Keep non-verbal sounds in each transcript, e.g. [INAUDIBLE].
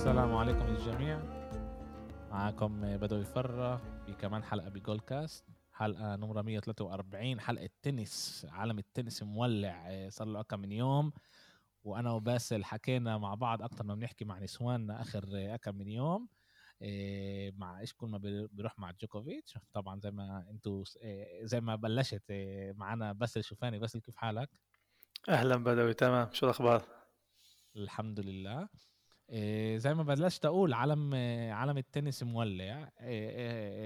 السلام عليكم للجميع معكم بدوي فرة في كمان حلقة ب Goalcast حلقة نمرة 143 حلقة تنس عالم التنس مولع. صار له كم من يوم. وأنا وباسل حكينا مع بعض أكثر ما بنحكي مع نسواننا آخر كم من يوم. إيه، مع إيش كل اللي بيروح مع جوكوفيتش. طبعا زي ما أنتوا إيه، زي ما بلشت معنا باسل شوفاني. باسل كيف حالك؟ أهلا بدوي تمام. شو الأخبار؟ الحمد لله. زي ما بلشت أقول عالم عالم التنس مولع.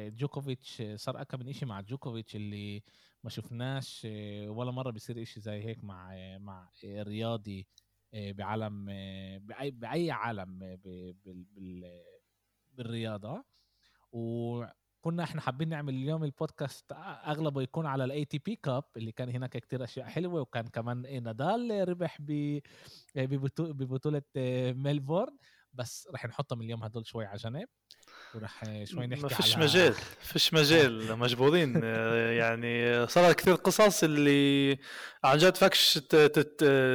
جوكوفيتش صار اكم من شيء مع جوكوفيتش اللي ما شفناش ولا مرة بيصير إشي زي هيك مع مع رياضي بعالم بأي بأي عالم بالرياضة. وكنا إحنا حابين نعمل اليوم البودكاست أغلبه يكون على ال ATP Cup اللي كان هناك كتير أشياء حلوة وكان كمان نادال ربح ببطولة ميلبورن. بس رح نحطهم اليوم هدول شوي على جنب. ورح شوي نحكي ما فيش على... مجال [LAUGHS] فيش مجال مجبورين يعني صار كثير قصص اللي عن جد فكش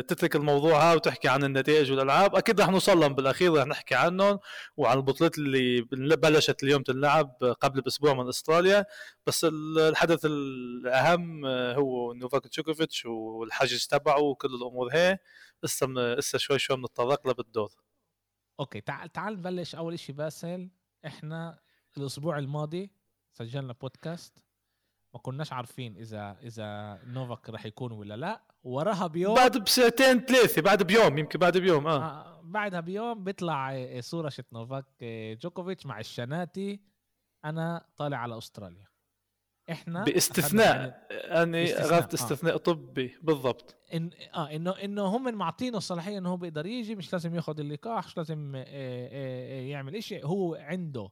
تترك الموضوع وتحكي عن النتائج والألعاب. أكيد رح نوصل لهم بالأخير رح نحكي عنهم وعن البطولات اللي بلشت اليوم تنلعب قبل بأسبوع من أستراليا. بس الحدث الأهم هو نوفاك جوكوفيتش والحجز تبعه وكل الأمور هي. لسه لسه شوي شوي بنتطرق له بالدور. okay تعال تعال نبلش أول شيء باسل. إحنا الأسبوع الماضي سجلنا بودكاست ما كناش عارفين إذا إذا نوفاك رح يكون ولا لا. وراها بيوم بعد بساعتين ثلاثة بعد بيوم يمكن بعد بيوم آه, آه بعدها بيوم بيطلع صورة شو نوفاك جوكوفيتش مع الشناتي. أنا طالع على أستراليا. إحنا باستثناء. أني اخذت استثناء آه. طبي بالضبط. إن آه انه إنه هم معطينه الصلاحية إنه هو بيقدر يجي مش لازم ياخذ اللقاح مش لازم آه، آه، آه، يعمل شيء هو عنده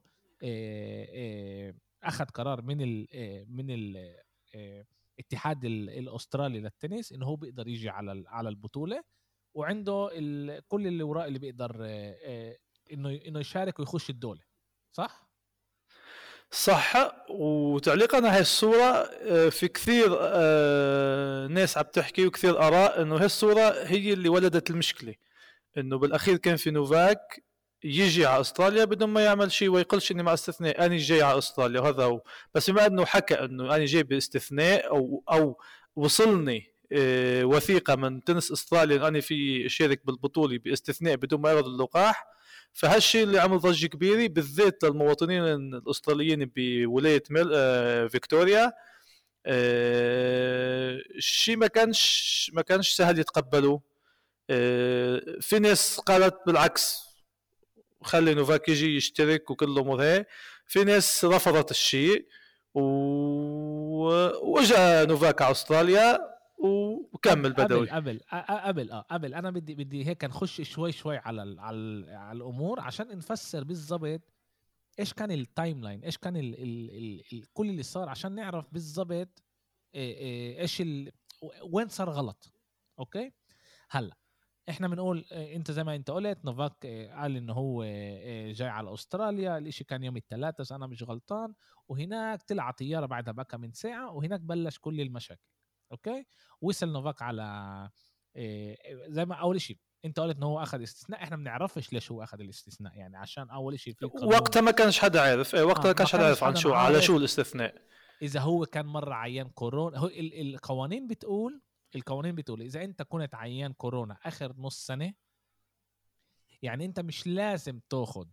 أخذ قرار من ال من الاتحاد الأسترالي للتنس إنه هو بيقدر يجي على على البطولة. وعنده كل اللي وراه اللي بيقدر انه إنه يشارك ويخش الدولة صح؟ صح وتعليقا على هاي الصورة آه، في كثير آه، ناس عم تحكي وكثير آراء إنه هاي الصورة هي اللي ولدت المشكلة. إنه بالأخير كان في نوفاك يجي على أستراليا بدون ما يعمل شيء ويقولش إني مع استثناء أنا جاي على أستراليا وهذا هو. بس بما إنه حكى إنه أنا جاي باستثناء أو أو وصلني آه، وثيقة من تنس أستراليا أنا في شارك بالبطولة باستثناء بدون ما ياخذ اللقاح فهالشيء اللي عمل ضجة كبيرة بالذات للمواطنين الأستراليين بولاية ميل... آه فيكتوريا. آه الشيء ما كانش ما كانش سهل يتقبلوه. آه في ناس قالت بالعكس خلي نوفاك يجي يشترك وكل الأمور هي في ناس رفضت الشيء و... وجا نوفاك على أستراليا. وكمل بدوي. قبل قبل آه قبل. أنا بدي بدي هيك نخش شوي شوي على ال على, ال على الأمور عشان نفسر بالضبط إيش كان ال timeline إيش كان ال ال ال ال كل اللي صار عشان نعرف بالضبط إيش وين صار غلط. okay؟ هلأ إحنا بنقول أنت زي ما أنت قلت نوفاك قال إنه هو جاي على أستراليا الإشي كان يوم الثلاثاء أنا مش غلطان. وهناك طلع طيارة بعدها بقى من ساعة وهناك بلش كل المشاكل. أوكي؟ وصل نوفاك على إيه زي ما أول شيء أنت قلت انه هو أخذ استثناء إحنا ما بنعرفش ليش هو أخذ الاستثناء يعني عشان أول شيء في وقتها ما كانش حدا عارف إيه وقتها آه كانش حدا عارف عن شو على شو الاستثناء. إذا هو كان مرة عيان كورونا هو القوانين بتقول القوانين بتقول إذا أنت كنت عيان كورونا آخر نص سنة يعني أنت مش لازم تاخذ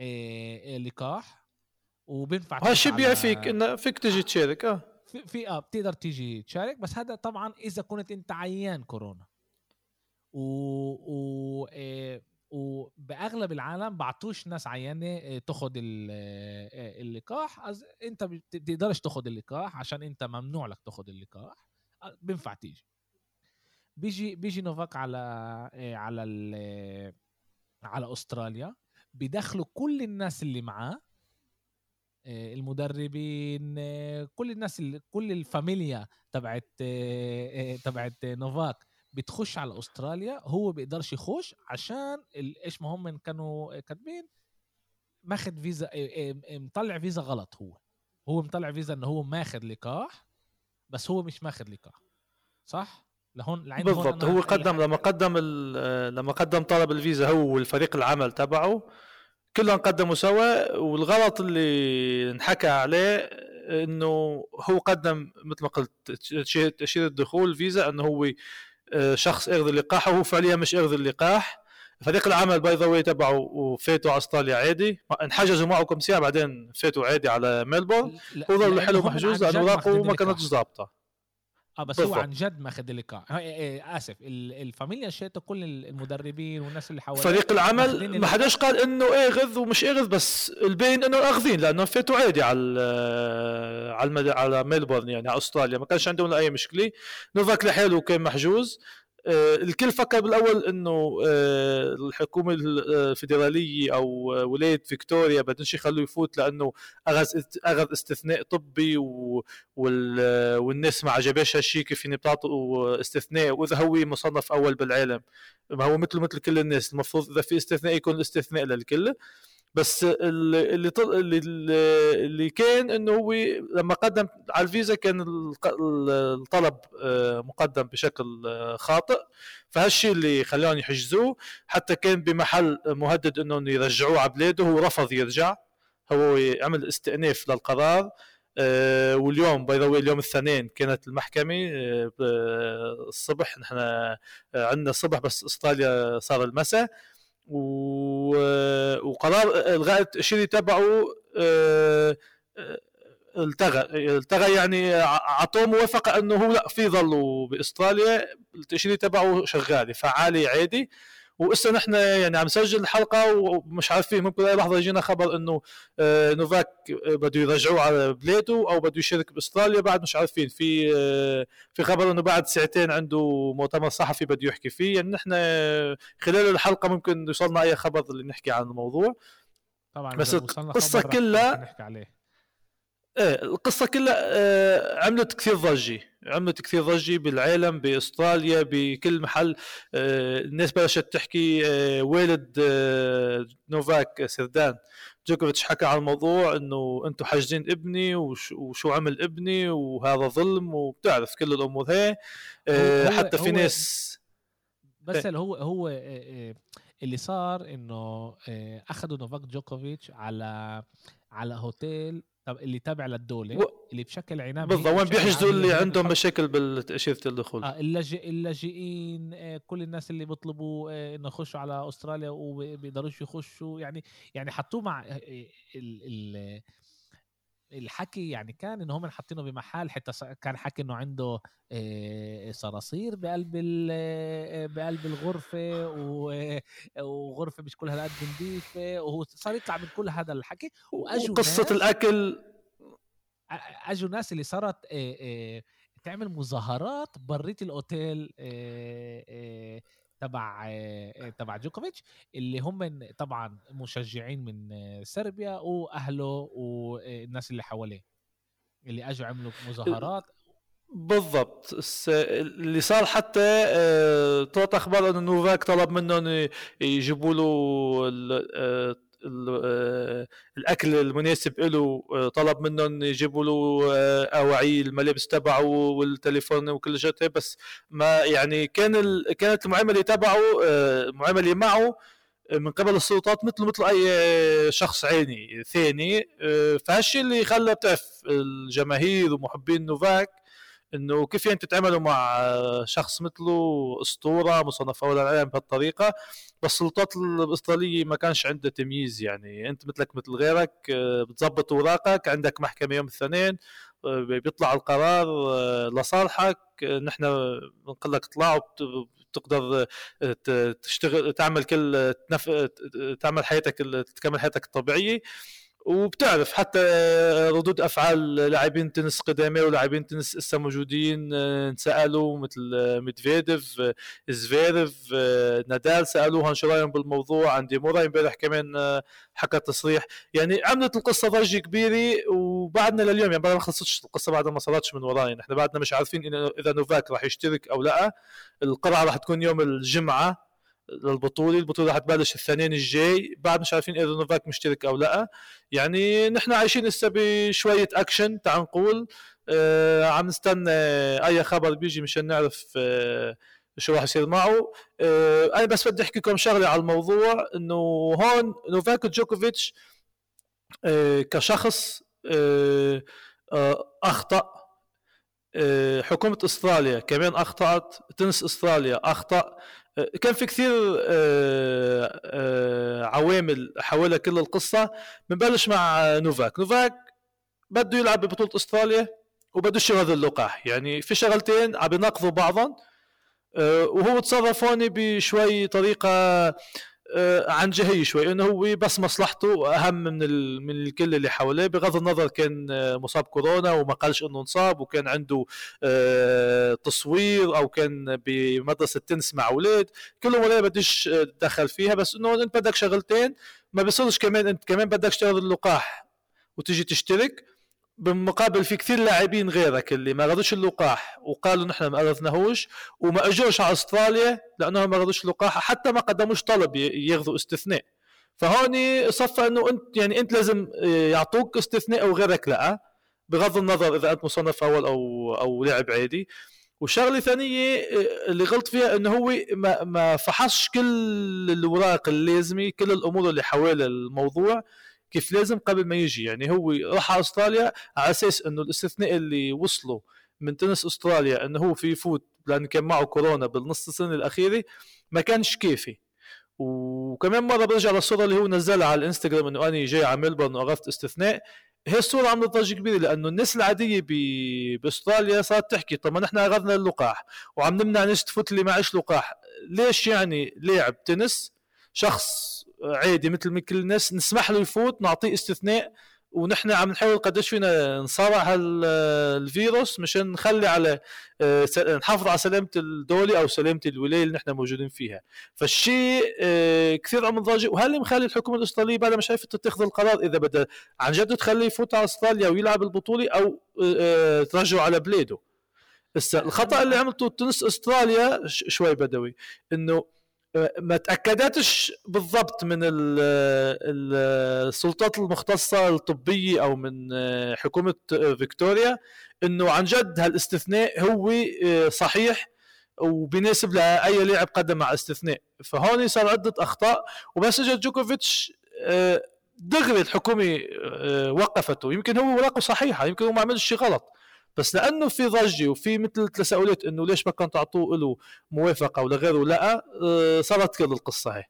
إيه لقاح وبينفع هالشيء بيعفيك انه فيك تجي تشارك آه. في, في آه بتقدر تيجي تشارك بس هذا طبعا إذا كنت أنت عيان كورونا. و, و... إيه وباغلب العالم بعطوش ناس عيانة إيه تاخذ إيه اللقاح. أنت بتقدرش تاخذ اللقاح عشان أنت ممنوع لك تاخذ اللقاح. بينفع تيجي. بيجي بيجي نوفاك على على على أستراليا. بدخلوا كل الناس اللي معاه. آه، المدربين آه، كل الناس كل الفاميليا تبعت آه، تبعت نوفاك بتخش على أستراليا هو بيقدرش يخش عشان إيش ما هم كانوا كاتبين ماخذ فيزا مطلع فيزا غلط هو. هو مطلع فيزا انه هو ماخذ لقاح بس هو مش ماخذ لقاح. صح؟ لهون بالضبط هو قدم لما قدم لما قدم طلب الفيزا هو والفريق العمل تبعه كلهم قدموا سوا والغلط اللي انحكى عليه إنه هو قدم مثل ما قلت تاشيره الدخول فيزا إنه هو آه، شخص اخذ اللقاح وهو فعليا مش اخذ اللقاح. فريق العمل by the way تبعه وفاتوا على أستراليا عادي. انحجزوا معه كم ساعه بعدين فاتوا عادي على ميلبورن. وظل لحاله محجوز لأنه ما كانت ظابطه آه بس بالضبط. هو عن جد ماخذ اللقاح إيه، إيه، آسف. الفاميليا شيته كل المدربين والناس اللي حواليه فريق العمل ما حداش قال إنه آخذ ومش آخذ بس البين إنه آخذين لأنه فاتوا عادي على على على ميلبورن يعني على أستراليا. ما كانش عندهم أي مشكلة. نوفاك لحاله كان محجوز. آه، الكل فكر بالأول إنه آه، الحكومة الفيدرالية أو ولاية فيكتوريا بدهمش يخلوه يفوت لأنه اخذ اخذ استثناء طبي والناس ما عجبهاش هالشيء كيف يعني بتعطوا استثناء وإذا هو مصنف أول بالعالم. ما هو مثله مثل كل الناس المفروض إذا في استثناء يكون الاستثناء للكل. بس اللي اللي اللي كان إنه هو لما قدم على الفيزا كان الطلب آه، مقدم بشكل آه، خاطئ. فهالشيء اللي خلاهم يحجزوه حتى كان بمحل مهدد إنه يرجعوه على بلاده هو رفض يرجع. هو عمل استئناف للقرار آه، واليوم باي ذا اليوم الاثنين كانت المحكمة الصبح نحن عندنا الصبح بس استراليا صار المساء. وقرار الغاء التأشيري تبعه آه، آه، التغى التغى يعني أعطوه موافقة أنه هو لا في ظلوا بأستراليا التأشيري تبعه شغال فعالي عادي. وإسا نحن يعني عم نسجل الحلقة ومش عارفين ممكن أي لحظة يجينا خبر إنه آه، نوفاك بده يرجعوه على بلاده أو بده يشارك بأستراليا بعد مش عارفين. في آه، في خبر إنه بعد ساعتين عنده مؤتمر صحفي بده يحكي فيه. يعني نحن خلال الحلقة ممكن يوصلنا أي خبر اللي نحكي عن الموضوع. طبعا بس القصة كلها إيه القصة كلها آه عملت كثير ضجة. عملت كثير ضجه بالعالم بأستراليا بكل محل آه الناس بلشت تحكي آه والد آه نوفاك سردان جوكوفيتش حكى على الموضوع إنه أنتم حاجزين ابني وش وشو عمل ابني وهذا ظلم وبتعرف كل الأمور هي حتى في ناس بس إيه؟ هو هو اللي صار إنه أخذوا نوفاك جوكوفيتش على على هوتيل اللي تابع للدولة و... اللي بشكل عنابي بالضبط وين بيحجزوا اللي عندهم مشاكل بالتأشيرة الدخول؟ آه اللاجئ اللاجئين آه كل الناس اللي بيطلبوا آه إنه يخشوا على أستراليا وبيقدروش يخشوا يعني يعني حطوه مع آه ال ال الحكي يعني كان إنه هم حاطينه بمحل حتى كان حكي إنه عنده صراصير بقلب بقلب الغرفة وغرفة مش كلها قد نظيفة وهو صار يطلع من كل هذا الحكي. وأجوا قصه الأكل. أجوا ناس اللي صارت تعمل مظاهرات بريت الأوتيل تبع تبع جوكوفيتش اللي هم طبعا مشجعين من صربيا وأهله والناس اللي حواليه اللي أجوا عملوا مظاهرات. بالضبط. اللي صار حتى آه، طلعت أخبار إنه نوفاك طلب منهم يجيبوا له آه، الأكل المناسب له آه، طلب منهم يجيبوا له آه، أواعي الملابس تبعه والتليفون وكل شيء بس ما يعني كان. كانت المعاملة تبعه المعامله معه من قبل السلطات مثل مثل أي شخص عيني ثاني فهالشيء اللي خلى بتعرف الجماهير ومحبين نوفاك إنه كيف يعني تتعاملوا مع شخص مثله أسطورة مصنف اول العالم بهالطريقة بس السلطات الأسترالية ما كانش عندها تمييز يعني. أنت مثلك مثل غيرك آه، بتظبط أوراقك عندك محكمة يوم الاثنين آه، بيطلع القرار آه، لصالحك نحن بنقول لك اطلع بتقدر تشتغل تعمل كل تعمل حياتك تكمل حياتك الطبيعية. وبتعرف حتى ردود أفعال لاعبين تنس قدامى ولاعبين تنس لسه موجودين انسالوا مثل ميدفيديف زفيرف نادال سالوها شو رأيهم بالموضوع آندي موراي امبارح كمان حكى تصريح. يعني عملت القصة ضجة كبيرة وبعدنا لليوم يعني ما خلصتش القصة بعد ما صارتش من وراي نحن بعدنا مش عارفين إذا نوفاك راح يشترك أو لا. القرعة راح تكون يوم الجمعة. للبطولة البطولة حتبلش الثانين الجاي بعد مش عارفين إذا نوفاك مشترك أو لأ. يعني نحن عايشين لسه بشوية أكشن تعال نقول. آه عم نستنى أي خبر بيجي مشان نعرف آه شو راح يصير معه. آه أنا بس بدي أحكي لكم شغلة على الموضوع إنه هون نوفاك جوكوفيتش آه كشخص آه آه أخطأ. آه حكومة أستراليا كمان أخطأت. تنس أستراليا أخطأ. آه، كان في كثير آه، آه، عوامل حول كل القصة. بنبلش مع نوفاك. نوفاك بده يلعب ببطولة أستراليا وبده يشتغل اللقاح. يعني في شغلتين عم يناقضوا بعضهم آه، وهو تصرف هون بشوي طريقة عن جهي شوي إنه هو بس مصلحته أهم من ال... من الكل اللي حواليه. بغض النظر كان آه، مصاب كورونا وما قالش إنه انصاب وكان عنده تصوير أو كان بمدرسة تنس مع أولاد. كلهم ولا بديش أتدخل فيها بس إنه أنت بدك شغلتين ما بيصيرش كمان أنت كمان بدك تشتغل اللقاح وتيجي تشترك. بالمقابل في كثير لاعبين غيرك اللي ما رضوش اللقاح وقالوا نحن ما اخذناهوش وما أجوش على أستراليا لأنهم ما رضوش اللقاح حتى ما قدموش طلب ياخذوا استثناء. فهون صفى إنه انت يعني أنت لازم يعطوك استثناء وغيرك لا. بغض النظر إذا أنت مصنف أول أو أو لاعب عادي. وشغلة ثانية اللي غلط فيها إنه هو ما ما فحصش كل الاوراق اللازمة كل الأمور اللي حوالي الموضوع. كيف لازم قبل ما يجي. يعني هو راح على أستراليا على أساس إنه الاستثناء اللي وصلوا من تنس أستراليا إنه هو في يفوت لأن كان معه كورونا بالنص السنة الأخيرة ما كانش كافي. وكمان مرة برجع للصورة اللي هو نزلها على الإنستغرام إنه أنا جاي على ملبورن واخذت استثناء. هي الصورة عملت ضجة كبيرة لأنه الناس العادية ب... بأستراليا صارت تحكي طب ما نحن أخذنا اللقاح وعم نمنع ناس تفوت اللي معش لقاح. ليش يعني لاعب تنس شخص عادي مثل ما كل الناس نسمح له يفوت نعطيه استثناء ونحن عم نحاول قديش فينا نصارع هالفيروس مشان نخلي على آه، نحافظ على سلامة الدولة أو سلامة الولاية اللي نحن موجودين فيها. فالشيء آه، كثير عم ضاجع وهل مخلي الحكومة الأسترالية بعد ما شايفه تتخذ القرار إذا بدها عن جد تخليه يفوت على أستراليا ويلعب البطولة أو آه، ترجعه على بلاده؟ الخطأ اللي عملته تونس أستراليا شوي بدوي إنه ما تأكدتش بالضبط من السلطات المختصة الطبية أو من حكومة فيكتوريا إنه عن جد هالاستثناء هو صحيح وبيناسب لأي لاعب قدم مع استثناء فهون صار عدة أخطاء وبس اجى جوكوفيتش دغري الحكومة وقفته. يمكن هو ورقه صحيحة يمكن هو ما عملش شيء غلط. بس لأنه في ضجة وفي مثل تساؤلات إنه ليش ما كان تعطوه له موافقة ولا غيره لا آه، صارت كل القصة هي.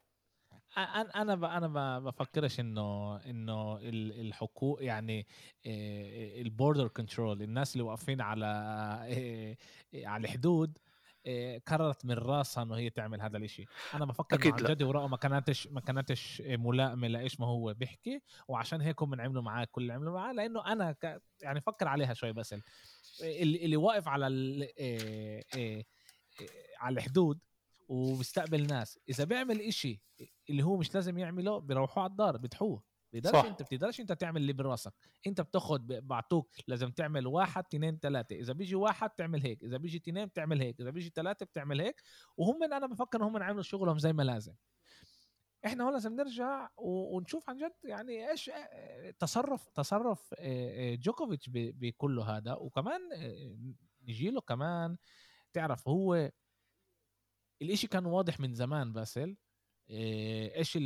أنا أنا أنا ما بفكرش إنه إنه الحقوق يعني ال border control الناس اللي واقفين على آه، على الحدود قررت من راسها إنه هي تعمل هذا الإشي. أنا بفكر أكيد عن جد وراءه ما كانتش ما كانتش ملائمة لإيش ما هو بيحكي وعشان هيك هم عملوا معاه كل اللي عملوا معاه لأنه أنا ك... يعني فكر عليها شوي بس اللي, اللي واقف على ال... إيه إيه على الحدود وبيستقبل ناس إذا بيعمل إشي اللي هو مش لازم يعمله بيروحوا على الدار بيدحوه. بتقدرش انت بتقدرش انت تعمل اللي براسك. انت بتاخد بعطوك لازم تعمل واحد اثنين ثلاثة إذا بيجي واحد تعمل هيك إذا بيجي اثنين بتعمل هيك إذا بيجي ثلاثة بتعمل هيك. وهم أنا بفكر هم عملوا شغلهم زي ما لازم. إحنا هون لازم نرجع ونشوف عن جد يعني إيش تصرف تصرف جوكوفيتش بكل هذا. وكمان نجي له كمان. تعرف هو الإشي كان واضح من زمان باسل. إيش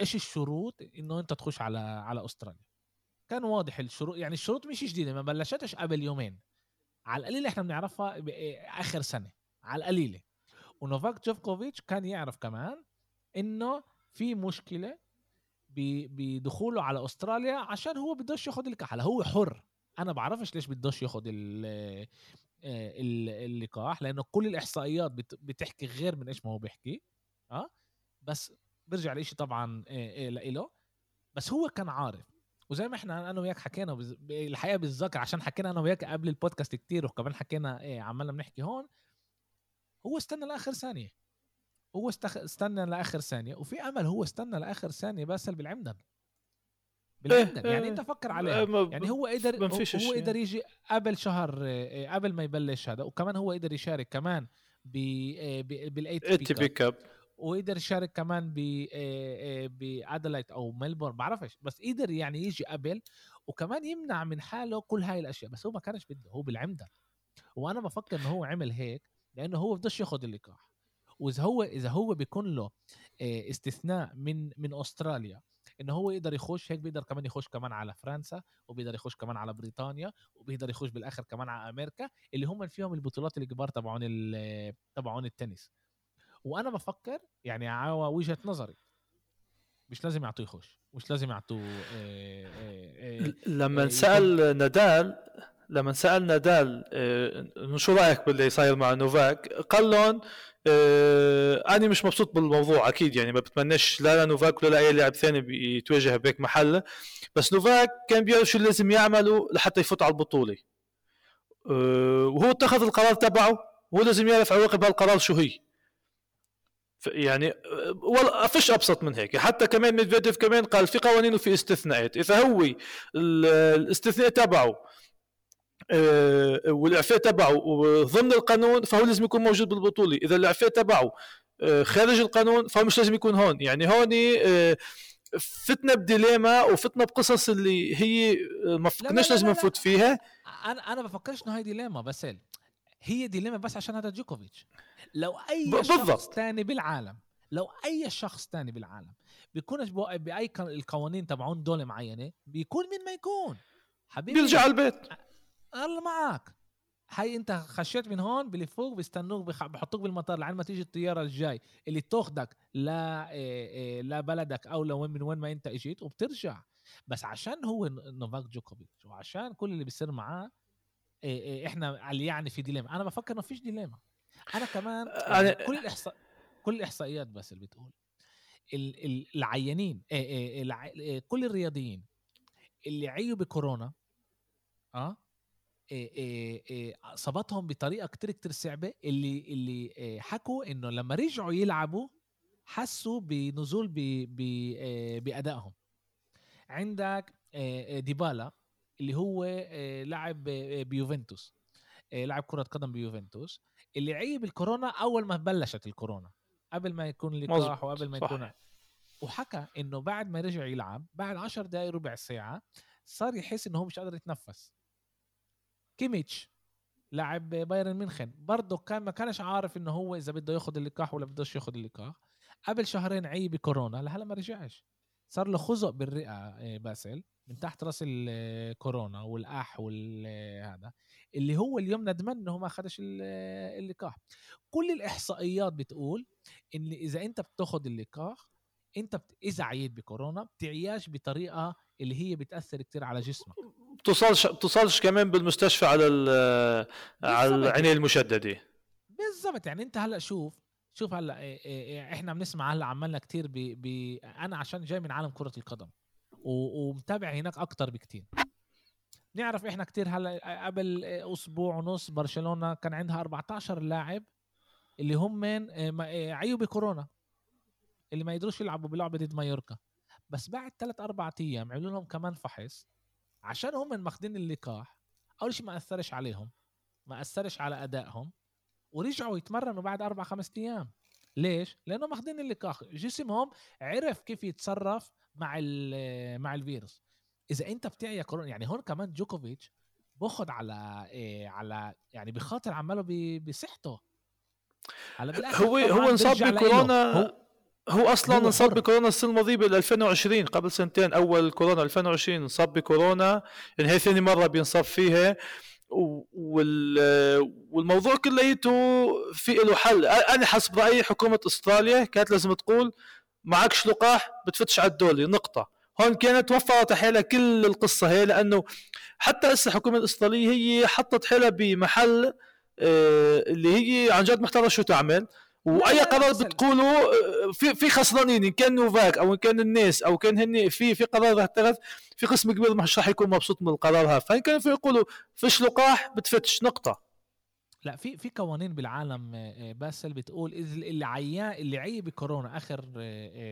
إيش الشروط إنه أنت تخش على على أستراليا؟ كان واضح الشروط يعني الشروط مش جديدة ما بلشتش قبل يومين. على القليله إحنا بنعرفها آخر سنة على القليله ونوفاك جوفكوفيتش كان يعرف كمان إنه في مشكلة بدخوله على أستراليا عشان هو بدوش ياخذ هلا هو حر. أنا بعرفش ليش بدوش ياخذ اللقاح لأنه كل الإحصائيات بتحكي غير من إيش ما هو بيحكي. آه بس برجع لإشي طبعا لإله بس هو كان عارف. وزي ما إحنا أنا وياك حكينا بز... الحقيقة بالذكر عشان حكينا أنا وياك قبل البودكاست كتير وكمان حكينا إيه عمالنا بنحكي هون. هو استنى لآخر ثانية. هو استخ... استنى لآخر ثانية. وفي أمل هو استنى لآخر ثانية بس بالعمدن. بالعمدن. يعني أنت فكر عليها. إيه، يعني هو قدر هو قدر يجي قبل شهر قبل ما يبلش هذا. وكمان هو قدر يشارك كمان ب بال ATP Cup وقدر يشارك كمان ب بأديلايد أو ملبورن بعرفش بس قدر يعني يجي قبل وكمان يمنع من حاله كل هاي الأشياء بس هو ما كانش بده هو بالعمده وأنا بفكر إنه هو عمل هيك لأنه هو بدوش ياخذ اللقاح. وإذا هو إذا هو بيكون له آه، استثناء من من أستراليا إنه هو يقدر يخش هيك بيقدر كمان يخش كمان على فرنسا وبيقدر يخش كمان على بريطانيا وبيقدر يخش بالآخر كمان على أمريكا اللي هم فيهم البطولات الكبار تبعون تبعون التنس. وأنا بفكر يعني على وجهة نظري. مش لازم يعطوه يخش مش لازم يعطوه آه، آه، آه، لما سال نادال لما سال نادال شو رأيك باللي صاير مع نوفاك؟ قال لهم أنا مش مبسوط بالموضوع أكيد يعني ما بتمناش لا نوفاك ولا اي لاعب ثاني يتواجه بهيك محل. بس نوفاك كان بيعرف شو لازم يعمله لحتى يفوت على البطولة. وهو اتخذ القرار تبعه وهو لازم يعرف عواقب هالقرار شو هي. يعني والله فيش أبسط من هيك. حتى كمان ميدفيديف كمان قال في قوانين وفي استثناءات. إذا هو الاستثناء تبعه آه، والإعفاء تبعه ضمن القانون فهو لازم يكون موجود بالبطولة. إذا الإعفاء تبعه آه، خارج القانون فهو مش لازم يكون هون. يعني هون فتنا بديليما وفتنا بقصص اللي هي ما فكرناش لازم نفوت فيها. أنا أنا بفكرش إنه هي ديليما بس هي ديليما بس عشان هذا جوكوفيتش. لو أي بالضبط. شخص ثاني بالعالم لو أي شخص ثاني بالعالم بيكونش by القوانين تبعون دولة معينة بيكون من ما يكون. حبيبي بيرجع على البيت. الله معك هاي أنت خشيت من هون بلفوك بيستنوك بحطوك بالمطار لعند ما تيجي الطيارة الجاي اللي تاخدك لا لا بلدك أو لوين من وين ما أنت إجيت وبترجع. بس عشان هو نوفاك جوكوفيتش وعشان كل اللي بيصير معاه إحنا اللي يعني في dilemma. أنا بفكر إنه فيش dilemma. أنا كمان يعني كل الاحصاء كل الإحصائيات بس اللي بتقول العيانين كل الرياضيين اللي عيوا بكورونا آه اصابتهم بطريقة كتير كتير صعبة اللي اللي حكوا إنه لما رجعوا يلعبوا حسوا بنزول بأدائهم. عندك ديبالا اللي هو لاعب بيوفنتوس لاعب كرة قدم بيوفنتوس اللي عيي بالكورونا أول ما بلشت الكورونا قبل ما يكون اللقاح وقبل ما يكون وحكى إنه بعد ما رجع يلعب بعد 10 دقائق ربع ساعة صار يحس إنه هو مش قادر يتنفس. كيميتش لاعب بايرن ميونخن برضه كان ما كانش عارف إنه هو إذا بده ياخذ اللقاح ولا بدوش ياخذ اللقاح. قبل شهرين عيي بكورونا لهلا ما رجعش. صار له خزق بالرئة آه، باسل من تحت رأس الكورونا والاح والهذا اللي هو اليوم ندمان إنه ما اخذش اللقاح. كل الإحصائيات بتقول إن إذا أنت بتاخذ اللقاح أنت بت... إذا عييت بكورونا بتعياش بطريقة اللي هي بتأثر كتير على جسمك. بتوصلش بتوصلش كمان بالمستشفى على على العنايه المشددة. بالضبط. يعني أنت هلأ شوف شوف هلأ إحنا بنسمع هلأ عمالنا كتير ب... ب... أنا عشان جاي من عالم كرة القدم و... ومتابع هناك أكتر بكتير. نعرف إحنا كتير هلأ قبل أسبوع ونص برشلونة كان عندها 14 لاعب اللي هم من عيوا بكورونا اللي ما يقدروش يلعبوا بلعبة ضد مايوركا. بس بعد ثلاث أربع أيام عملوا لهم كمان فحص عشان هم ماخذين اللقاح. أول شيء ما أثرش عليهم ما أثرش على أدائهم. ورجعوا يتمرنوا بعد أربع خمس أيام. ليش؟ لأنه ماخذين اللقاح. جسمهم عرف كيف يتصرف مع مع الفيروس. إذا أنت بتعيا كورونا يعني هون كمان جوكوفيتش بأخذ على إيه على يعني بخاطر عماله بصحته. هلأ هو هو انصاب بكورونا هو هو أصلا انصاب بكورونا السنة الماضية بال 2020 قبل سنتين أول كورونا 2020 انصاب بكورونا. يعني هي ثاني مرة بينصاب فيها. والموضوع كليته في له حل. أنا حسب رأيي حكومة إستراليا كانت لازم تقول معكش لقاح بتفتش على الدولة نقطة. هون كانت وفرت حالها كل القصة هي لأنه حتى هسه الحكومة الإسترالية هي حطت حالها بمحل آه، اللي هي عن جد محتارة شو تعمل. وأي قرار بتقوله آه، في في خسرانين إن كان نوفاك أو إن كان الناس أو كان هن في في قرار اتخذ في قسم كبير مش راح يكون مبسوط من القرار هذا. فإن كانوا يقولوا فيش لقاح بتفتش نقطة. لا في في قوانين بالعالم آه، باسل بتقول اذا اللي عيان اللي عي بكورونا اخر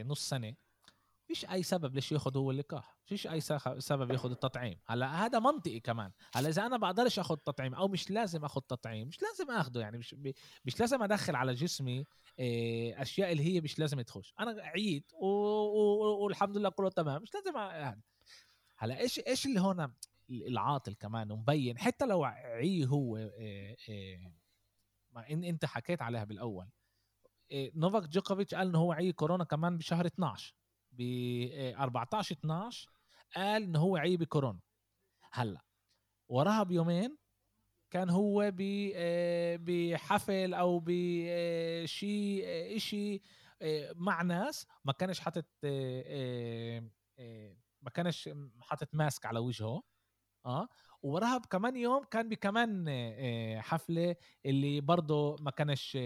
نص سنة فيش أي سبب ليش ياخذ هو اللقاح فيش أي سبب ياخذ التطعيم. هلا هذا منطقي كمان. هلا إذا أنا بقدرش اخذ تطعيم أو مش لازم اخذ تطعيم مش لازم اخذه يعني مش مش لازم أدخل على جسمي آه، أشياء اللي هي مش لازم تخش. أنا عيد والحمد لله كله تمام مش لازم هذا هلا إيش إيش اللي هون العاطل كمان ومبين؟ حتى لو عي هو آه، آه، ما إن إنت حكيت عليها بالأول نوفاك جوكوفيتش قال إنه هو عي كورونا كمان بشهر 12 ب 14 12 قال إنه هو عي بكورونا هلأ وراها بيومين كان هو آه، بحفل أو بشيء آه، شيء آه، مع ناس ما كانش حاطط ما كانش حاطط ماسك على وجهه آه ووراها كمان يوم كان بكمان حفلة اللي برضه ما كانش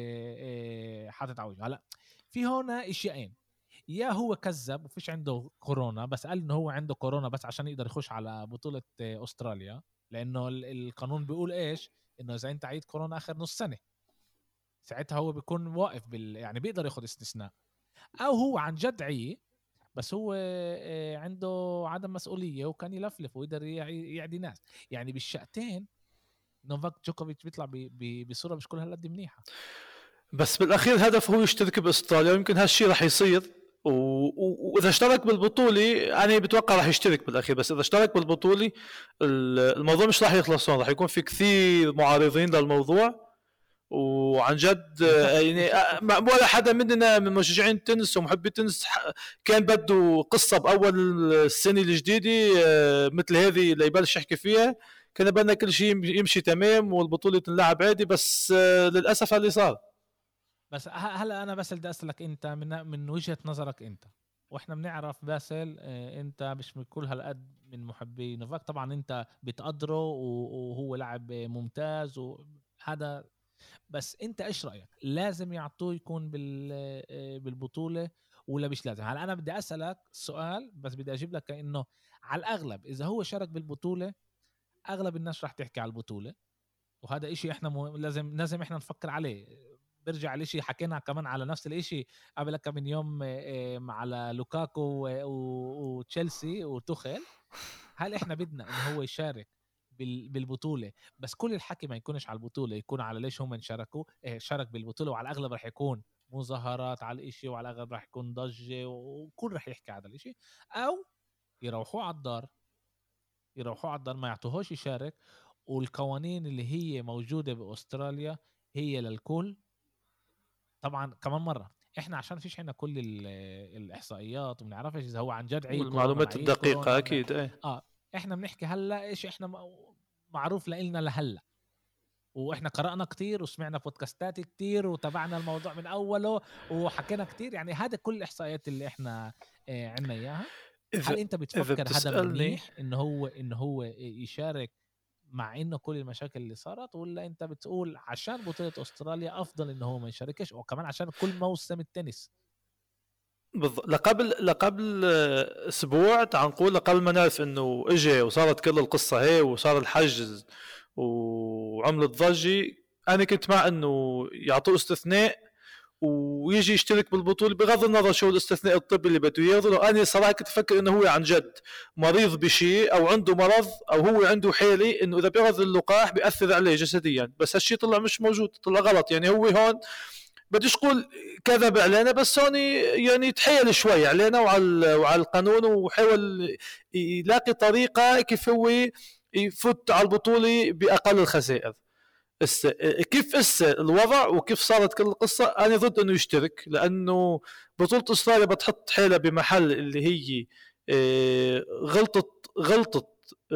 حاطط على وجهه. هلأ في هون اشياءين يا هو كذب وفيش عنده كورونا بس قال إنه هو عنده كورونا بس عشان يقدر يخش على بطولة أستراليا لأنه القانون بيقول إيش؟ إنه إذا أنت عيد كورونا آخر نص سنة. ساعتها هو بيكون واقف بال يعني بيقدر ياخذ استثناء. أو هو عن جد عي بس هو آه، عنده عدم مسؤولية وكان يلفلف ويقدر يعدي ناس. يعني بالشقتين نوفاك جوكوفيتش بيطلع بصورة مش كل هالقد منيحة. بس بالأخير هدفه هو يشترك بأستراليا ويمكن هالشيء رح يصير. وإذا اشترك بالبطولة أنا بتوقع راح يشترك بالأخير بس إذا اشترك بالبطولة الموضوع مش راح يخلص هون راح يكون في كثير معارضين للموضوع. وعن جد [LAUGHS] يعني ولا حدا مننا من مشجعين التنس ومحبي التنس كان بده قصة بأول السنة الجديدة آه، مثل هذه اللي يبلش يحكي فيها. كان بدنا كل شيء يمشي تمام والبطولة تنلعب عادي بس آه، للأسف اللي صار. بس هلا أنا بس بدي أسألك أنت من من وجهة نظرك أنت. وإحنا بنعرف باسل آه، أنت مش من كل هالقد من محبي نوفاك. طبعا أنت بتقدره وهو لاعب ممتاز وهذا بس أنت إيش رأيك؟ لازم يعطوه يكون آه، بالبطولة ولا مش لازم؟ هلا أنا بدي أسألك سؤال بس بدي أجيب لك إنه على الأغلب إذا هو شارك بالبطولة أغلب الناس راح تحكي على البطولة. وهذا إشي إحنا. لازم لازم إحنا نفكر عليه. برجع لشيء حكينا كمان على نفس الشيء قبل كم من يوم على لوكاكو وتشيلسي وتوخيل. هل إحنا بدنا إنه هو يشارك بالبطولة؟ بس كل الحكي ما يكونش على البطولة يكون على ليش هم شاركوا شارك بالبطولة وعلى الأغلب رح يكون مظاهرات على الإشي وعلى الأغلب رح يكون ضجة وكل رح يحكي على الإشي. أو يروحوا على الدار يروحوا على الدار ما يعطوهوش يشارك والقوانين اللي هي موجودة بأستراليا هي للكل. طبعا كمان مرة. إحنا عشان فيش عندنا كل الإحصائيات وما بنعرفش إذا هو عن جد عيد المعلومات الدقيقة أكيد إيه. آه إحنا بنحكي هلأ إيش إحنا معروف لنا لهلأ. وإحنا قرأنا كتير وسمعنا بودكاستات كتير وتابعنا الموضوع من أوله وحكينا كتير. يعني هذا كل الإحصائيات اللي إحنا آه، عندنا إياها. هل أنت بتفكر هذا منيح إنه هو إنه هو يشارك مع انه كل المشاكل اللي صارت ولا أنت بتقول عشان بطولة أستراليا أفضل انه هو ما يشاركش وكمان عشان كل موسم التنس؟ بالضبط لقبل لقبل أسبوع تعال نقول لقبل ما نعرف إنه اجى وصارت كل القصة هي وصار الحجز وعملت ضجة أنا كنت مع إنه يعطوه استثناء ويجي يشترك بالبطولة بغض النظر شو الاستثناء الطبي اللي بده اياه أنا صراحة كنت أفكر إنه هو عن جد مريض بشيء أو عنده مرض أو هو عنده حالة إنه إذا بيأخذ اللقاح بيأثر عليه جسديا. بس هالشيء طلع مش موجود طلع غلط. يعني هو هون بديش أقول كذب علينا بس هون يعني تحيل شوي علينا وعلى وعلى القانون وحاول يلاقي طريقة كيف هو يفوت على البطولة بأقل الخسائر. هسه كيف هسه الوضع وكيف صارت كل القصة؟ أنا ضد إنه يشترك لأنه بطولة أستراليا بتحط حالها بمحل اللي هي آه، غلطت غلطت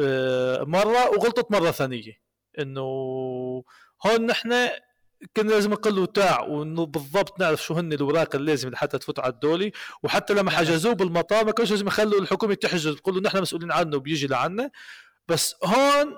آه، مرة وغلطت مرة ثانية. إنه هون نحن كنا لازم نقول تاع وانه بالضبط نعرف شو هن الاوراق اللازم لحتى تفوت على الدولي. وحتى لما حجزوه بالمطار ما كانش لازم يخلوا الحكومة تحجز تقول له نحن مسؤولين عنه وبيجي لعنا. بس هون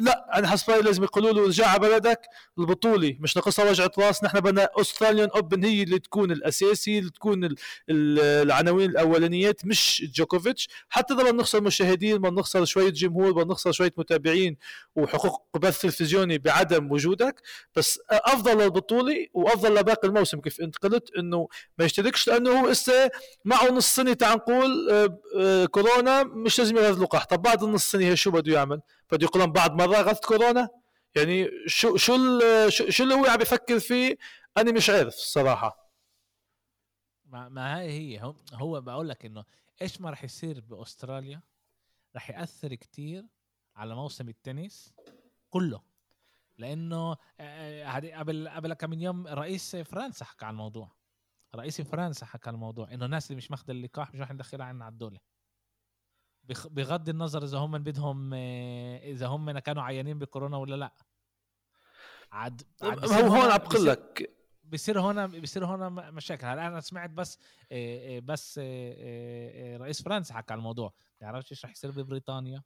لا أنا حسب لازم يقولوا له رجع على بلدك البطوله مش ناقصها وجعه راس نحن بدنا Australian Open هي اللي تكون الاساسي اللي تكون العناوين الأولانيات مش جوكوفيتش حتى إذا بدنا نخسر مشاهدين بدنا نخسر شوية جمهور بدنا نخسر شوية متابعين وحقوق بث تلفزيوني بعدم وجودك. بس أفضل للبطوله وأفضل لباقي الموسم كيف انت قلت إنه ما يشتركش لأنه هو إسا معه نص سنة تعال نقول آه، آه، كورونا مش لازم ياخذ لقاح. طب بعد النص سنة شو بده يعمل؟ بده يقولون بعد مره غث كورونا. يعني شو شو شو اللي هو عم يفكر فيه؟ أنا مش عارف الصراحة. ما, ما هاي هي. هو بقول لك إنه إيش ما راح يصير بأستراليا؟ راح يأثر كتير على موسم التنس كله. لأنه هذه قبل قبل كم من يوم رئيس فرنسا حكى عن الموضوع. رئيس فرنسا حكى عن الموضوع. إنه الناس اللي مش ماخذه اللقاح مش راح ندخلها عنا على الدولة. بغض النظر إذا هم بدهم إذا هم كانوا عيانين بكورونا ولا لأ. عاد, عاد هو هون عم بقول لك. بصير هون بصير هون مشاكل. هلا أنا سمعت بس بس رئيس فرنسا حكى على الموضوع. ما بيعرفش إيش رح يصير ببريطانيا؟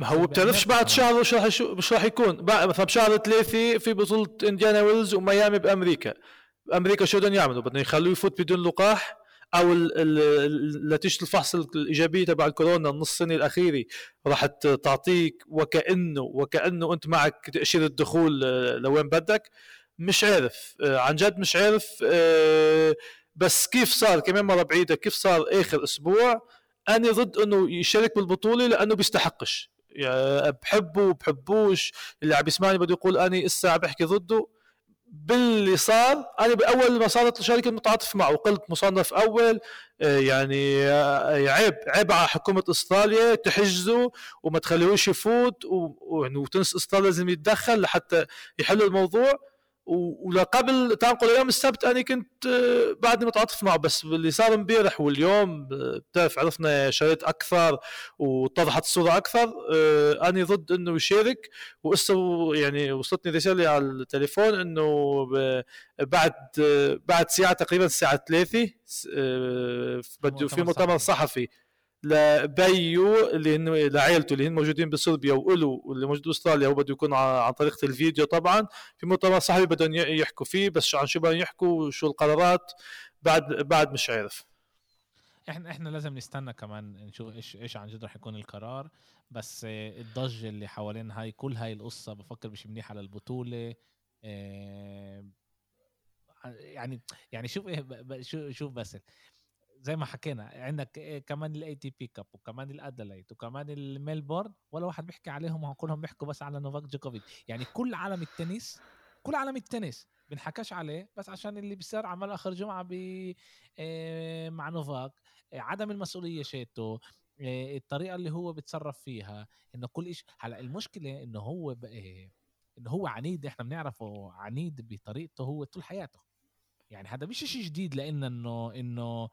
ما هو بتعرفش بعد شهر وش راح مش راح يكون. مثلا بشهر ثلاثة في بطولة انديانا ويلز وميامي بأمريكا. أمريكا شو بدهم يعملوا؟ بدهم يخلوه يفوت بدون لقاح؟ أو نتيجه الفحص الايجابيه تبع الكورونا النص سنه الأخيرة راح تعطيك وكانه وكأنه أنت معك تأشيرة الدخول آه، لوين بدك. مش عارف آه، عن جد مش عارف آه، بس كيف صار؟ كمان مرة بعيدة كيف صار آخر أسبوع؟ أنا ضد إنه يشارك بالبطولة لأنه بيستحقش. يعني بحبه بحبوش اللي عم يسمعني بده يقول أنا إسا عم بحكي ضده. باللي صار أنا بأول ما صارت الشركة متعاطف معه وقلت مصنف أول آه، يعني آه، عيب عيب على حكومة إستراليا تحجزه وما تخليهوش يفوت وتنس إستراليا لازم يتدخل لحتى يحل الموضوع. ولقبل تنقل يوم السبت أنا كنت آه، بعدني متعاطف معه بس اللي صار امبارح واليوم آه، بتعرف عرفنا شريط أكثر واتضحت الصورة أكثر آه، أنا ضد إنه يشارك وقصة يعني وصلتني رسالة على التليفون إنه بعد بعد ساعة تقريبا الساعة 3 بده في مؤتمر صحفي. لبيو اللي هن لعائلته اللي هن موجودين بصربيا وإلو واللي موجود بأستراليا هو بده يكون عن طريقه الفيديو طبعا. في مؤتمر صحفي بدهم يحكوا فيه بس عن شو بدهم يحكوا وشو القرارات بعد بعد مش عارف. إحنا إحنا لازم نستنى كمان نشوف إيش إيش عن جد رح يكون القرار. بس الضجة اللي حوالين هاي كل هاي القصة بفكر مش منيح على البطوله آه، يعني يعني شوف إيه شوف بس زي ما حكينا عندك إيه كمان ال ATP Cup وكمان الأديلايد وكمان الميلبورن ولا واحد بيحكي عليهم كلهم بيحكوا بس على نوفاك جوكوفيتش يعني كل عالم التنس كل عالم التنس بنحكاش عليه بس عشان اللي بيصير عمل آخر جمعة ب إيه مع نوفاك إيه عدم المسؤولية شيته إيه الطريقة اللي هو بيتصرف فيها إنه كل شيء هلأ المشكلة إنه هو إنه هو عنيد إحنا بنعرفه عنيد بطريقته هو طول حياته. يعني هذا مش شيء جديد لأن إنه إنه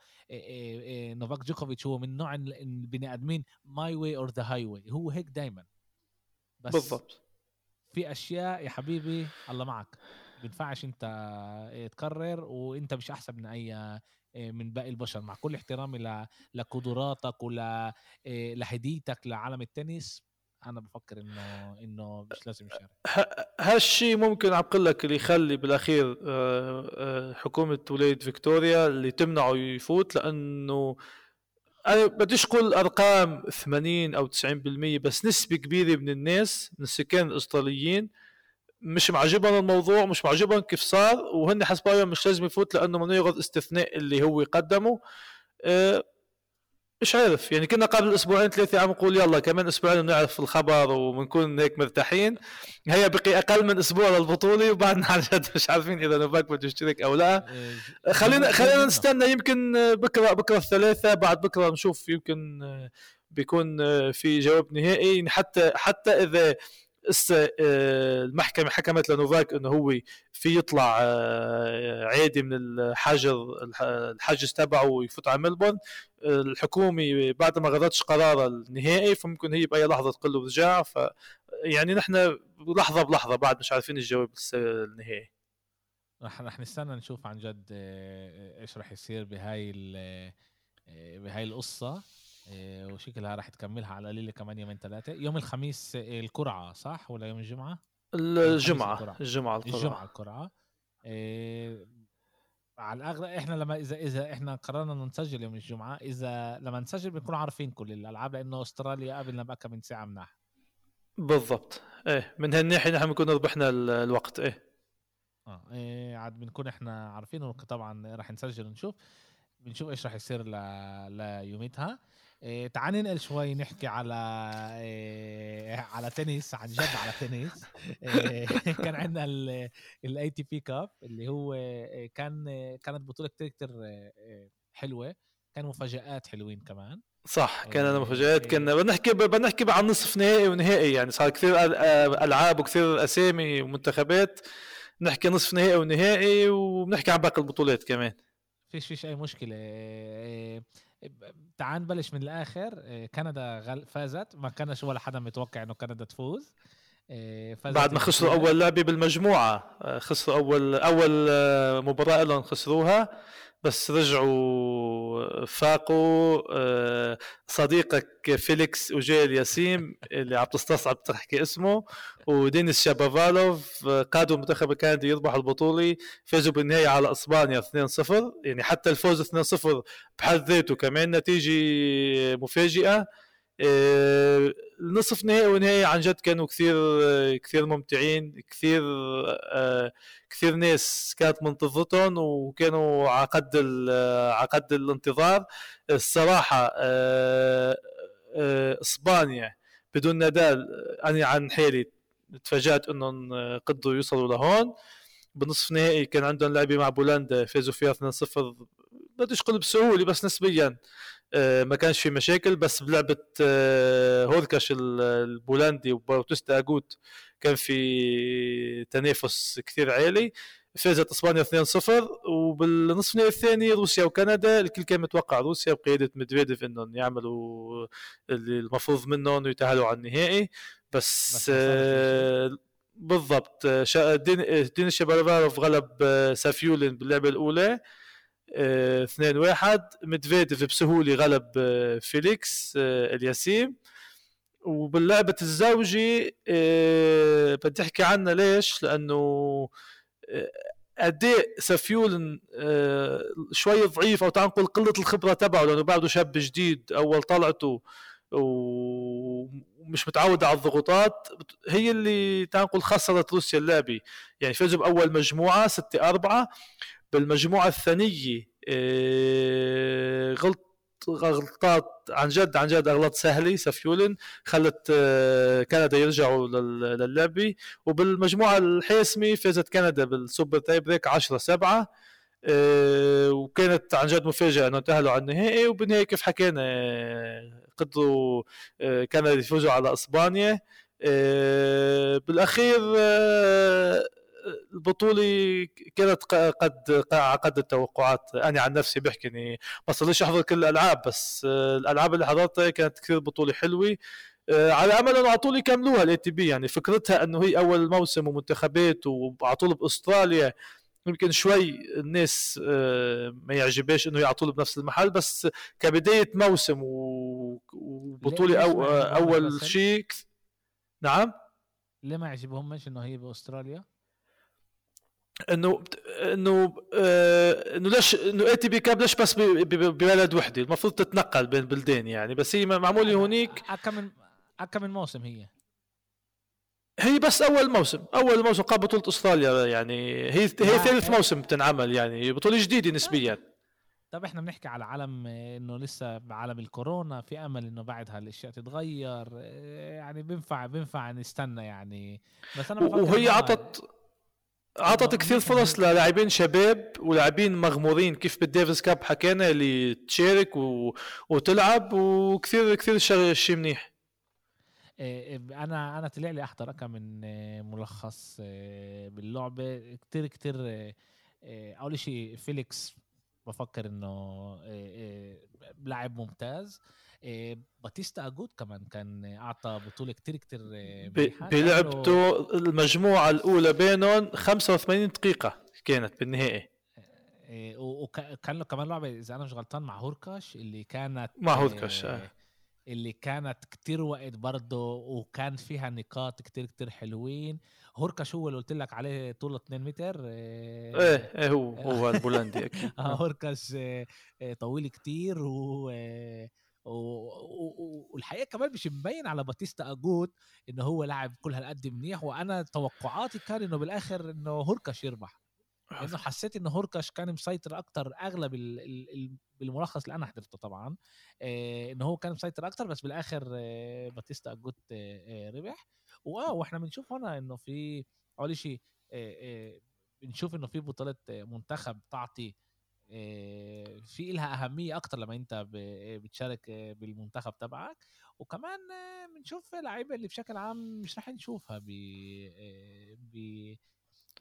نوفاك جوكوفيتش هو من نوع البني آدمين my way or the highway هو هيك دائما بس بالضبط. في أشياء يا حبيبي الله معك بينفعش أنت تكرر وأنت مش أحسن من أي من باقي البشر. مع كل احترامي لقدراتك ولا لهديتك لعالم التنس أنا بفكر إنه إنه مش لازم يشارك. هالشيء ممكن عم لك اللي يخلي بالأخير آه، آه، حكومة ولاية فيكتوريا اللي تمنعه يفوت لأنه أنا بديش أقول أرقام 80 أو 90% بس نسبة كبيرة من الناس من السكان الاستراليين مش معجبهم الموضوع مش معجبهم كيف صار وهن حسب مش لازم يفوت لأنه من يغض استثناء اللي هو قدمه. أه مش عارف. يعني كنا قبل أسبوعين ثلاثة عم نقول يلا كمان أسبوعين بنعرف الخبر وبنكون هيك مرتاحين. هي بقي أقل من أسبوع للبطولة وبعدنا [LAUGHS] عن جد مش عارفين إذا نوفاك بده يشترك أو لا. إيه، خلينا خلينا نستنى يمكن بكره بكرة الثلاثاء بعد بكرة نشوف يمكن بيكون في جواب نهائي. حتى حتى إذا هسه آه، المحكمه حكمت لنوفاك إنه هو في يطلع آه، عادي من الحجر الحجز تبعه ويفوت على ملبورن. الحكومة بعد ما غدتش قرارها النهائي فممكن هي بأي لحظة تقول له رجع ف يعني نحن لحظة بلحظة بعد مش عارفين الجواب النهائي. رح رح نستنى نشوف عن جد آه، إيش رح يصير بهاي بهاي القصة. وشكلها راح تكملها على قليله كمان يومين ثلاثة يوم الخميس القرعة صح؟ ولا يوم الجمعة؟ الجمعة الجمعة القرعة. الجمعة القرعة. إيه على الأغلب إحنا لما اذا إذا إحنا قررنا نسجل يوم الجمعة إذا لما نسجل بنكون عارفين كل الألعاب لأنه أستراليا قبلنا بقى من ساعة مناح. بالضبط. إيه من هالناحيه نحن بنكون ربحنا الوقت. إيه. آه إيه عاد بنكون إحنا عارفين. طبعا راح نسجل ونشوف. بنشوف إيش راح يصير ل... ليوميتها. إيه تعال ننقل شوي نحكي على إيه على تنس عن جد على تنس. إيه [LAUGHS] كان عندنا ال ATP Cup اللي هو كان كانت بطولة كتير كتير حلوة. كان مفاجآت حلوين كمان. صح كان مفاجآت. كنا بنحكي بنحكي عن نصف نهائي ونهائي. يعني صار كثير ألعاب وكثير أسامي ومنتخبات. نحكي نصف نهائي ونهائي وبنحكي عن باقي البطولات كمان. فيش فيش أي مشكلة. تعال نبلش من الآخر. إيه، كندا فازت. ما كانش ولا حدا متوقع إنه كندا تفوز. بعد ما خسروا أول لعبة بالمجموعة. خسروا اول أول مباراة لهم خسروها بس رجعوا فاقوا. آه، صديقك فيليكس وجيل ياسيم اللي عم تستصعب تحكي اسمه ودينيس شابافالوف آه، قادوا المنتخب الكندي يربحوا البطولة. فازوا بالنهاية على إسبانيا 2-0 يعني حتى الفوز 2-0 بحد ذاته كمان نتيجة مفاجئة. آه، نصف نهائي ونهائي عن جد كانوا كثير كثير ممتعين كثير كثير ناس كانت منتظرتهم وكانوا على قد على قد الانتظار. الصراحة آه، آه، إسبانيا بدون نادال أنا عن حالي تفاجأت إنهم قدروا يوصلوا لهون. بنصف نهائي كان عندهم لعبه مع بولندا فازوا فيها 2-0 بديش أقول بسهولة بس نسبيا. آه، ما كانش في مشاكل بس بلعبة هوركاش البولندي وباوتيستا اجوت كان في تنافس كثير عالي. فازت إسبانيا 2-0 وبالنصف النهائي الثاني روسيا وكندا الكل كان متوقع روسيا بقيادة ميدفيديف إنهم يعملوا اللي المفروض منهم ويتأهلوا على النهائي. بس, آه بالضبط دينيس شابوفالوف غلب آه، سافيولين باللعبة الأولى. 2 1 ميدفيديف بسهولة غلب آه، فيليكس آه، الياسيم. وباللعبة الزوجي آه، بدي احكي عنها ليش؟ لأنه اداء سفيول آه، شوي ضعيف أو تعال نقول قلة الخبرة تبعه لأنه بعده شاب جديد أول طلعته ومش متعود على الضغوطات. هي اللي تعال نقول خسرت روسيا اللعبة. يعني فازوا بأول مجموعة 6 4 بالمجموعة الثانية غلط غلطات عن جد عن جد أغلاط سهلة سفيولن خلت آه، كندا يرجعوا للعبة. وبالمجموعة الحاسمة فازت كندا بال super tie-break 10 7 وكانت عن جد مفاجأة إنه تاهلوا على النهائي. وبالنهاية كيف حكينا آه، قدروا آه، كندا يفوزوا على إسبانيا. بالأخير البطولة كانت قد قد التوقعات أنا عن نفسي بحكي إني ما صرتش أحضر كل الألعاب بس آه، الألعاب اللي حضرتها كانت كثير بطولة حلوة. آه، على أمل انه على طول يكملوها ال ATP يعني فكرتها إنه هي أول موسم ومنتخبات وعلى طول بأستراليا. يمكن شوي الناس آه، ما يعجبش إنه يعطوا بنفس المحل بس كبداية موسم وبطولة أو أول شيء نعم؟ ليه ما يعجبهمش إنه هي بأستراليا؟ إنه إنه آه إنه ليش إنه ATP Cup ليش بس ببلد وحدة؟ المفروض تتنقل بين بلدان يعني بس هي معمولة هونيك. كم من كم من موسم هي؟ هي بس أول موسم أول موسم قبل بطولة أستراليا يعني. هي هي ثالث موسم بتنعمل يعني بطولة جديدة نسبيا. طب إحنا بنحكي على عالم إنه لسه بعالم الكورونا في أمل إنه بعدها الأشياء تتغير؟ يعني بينفع بينفع نستنى يعني. بس أنا وهي عطت اعطت كثير فرص للاعبين شباب ولاعبين مغمورين كيف بالديفيس كاب حكينا اللي تشارك و... وتلعب وكثير كثير شيء منيح. إيه، إيه، أنا أنا طلع لي أحضر كم من إيه، ملخص باللعبة. كثير كثير أول شيء فيليكس بفكر إنه لاعب ممتاز. آه، باتيستا أجود كمان كان أعطى بطولة كتير كتير آه، بلعبته المجموعة الأولى بينهم 85 دقيقة كانت بالنهائي. آه، وكان له كمان لعبة إذا أنا مش غلطان مع هوركاش اللي كانت مع هوركاش آه. اللي كانت كتير وقت برضه وكان فيها نقاط كتير كتير حلوين. هوركاش هو اللي قلت لك عليه طوله 2 متر إيه إيه هو هو البولندي أكيد. [LAUGHS] هوركاش طويل كتير و والحقيقة كمان مش مبين على باتيستا اجود إن هو لاعب كل هالقد منيح وأنا توقعاتي كان إنه بالآخر إنه هوركاش يربح. لأنه حسيت إنه هوركاش كان مسيطر أكتر أغلب بالملخص اللي أنا حضرته طبعا آه، إنه هو كان مسيطر أكتر بس بالآخر آه، باتيستا اجود آه، ربح. وآه وإحنا بنشوف هنا إنه في أول شيء بنشوف إنه في بطولة منتخب تعطي في لها أهمية أكتر لما أنت بتشارك بالمنتخب تبعك. وكمان بنشوف لعيبه اللي بشكل عام مش رح نشوفها ب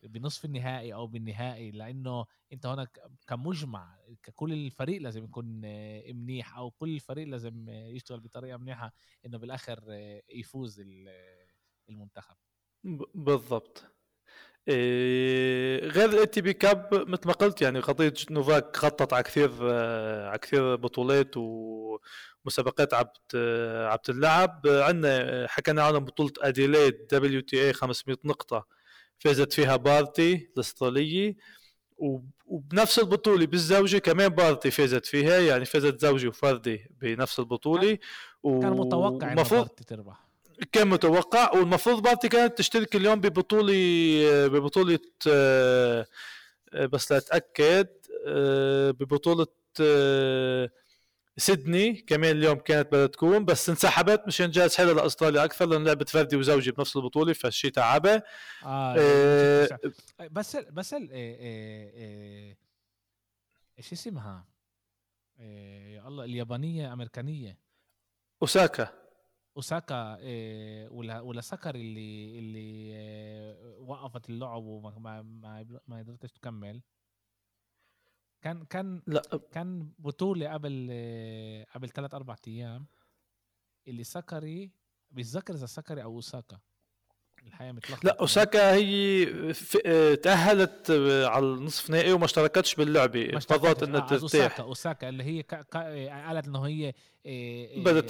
بنصف النهائي أو بالنهائي لأنه أنت هناك كمجمع ككل الفريق لازم يكون منيح أو كل الفريق لازم يشتغل بطريقة منيحة إنه بالآخر يفوز المنتخب. بالضبط. إيه غير ال ATP Cup مثل ما قلت يعني قضية نوفاك غطت على كثير على كثير بطولات ومسابقات عبت عبت اللعب. عندنا حكينا عن بطولة أديليد WTA 500 نقطة فازت فيها بارتي الأسترالية. وبنفس البطولة بالزوجي كمان بارتي فازت فيها يعني فازت زوجي وفردي بنفس البطولة. كان متوقع إنه بارتي تربح. كان متوقع والمفروض بارتي كانت تشترك اليوم ببطولة ببطولة آه، بس لأتأكد آه، ببطولة آه، سيدني. كمان اليوم كانت بدها تكون بس انسحبت مشان تجهز حالها لأستراليا أكثر لأن لعبت فردي وزوجي بنفس البطولة فالشي تعبها. آه, آه بس بس ال إيش اسمها؟ يا الله اليابانية أمريكانية. أوساكا. أوساكا إيه ولا ولا ساكاري اللي اللي إيه وقفت اللعب وما ما ما قدرتش تكمل. كان كان لا. كان بطولة قبل قبل ثلاث أربع أيام اللي ساكاري بيتذكر إذا ساكاري أو أوساكا. الحقيقة متلخبط لا أوساكا هي تأهلت على النصف نهائي وما اشتركتش باللعبة. فضلت إنها آه ترتاح. أوساكا أوساكا اللي هي قالت إنه هي آه، بدها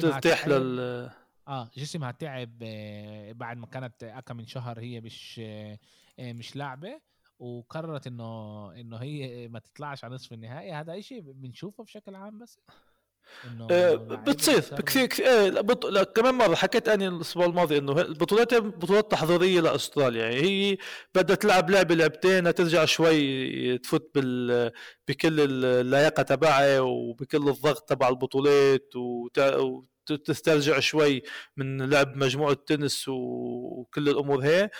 ترتاح لل آه جسمها تعب آه، بعد ما كانت أكا من شهر هي مش آه، مش لاعبه وقررت إنه إنه هي ما تطلعش على نصف النهائي. هذا شيء بنشوفه بشكل عام بس. بتصير. كثير كثير. لا, بط... لا كمان مرة حكيت أني الأسبوع الماضي إنه البطولات بطولات تحضيرية لأستراليا. يعني هي بدها تلعب لعبة لعبتين ترجع شوي تفوت بال بكل اللياقة تبعها وبكل الضغط تبع البطولات وت... تسترجع شوي من لعب مجموعة تنس وكل الأمور هي.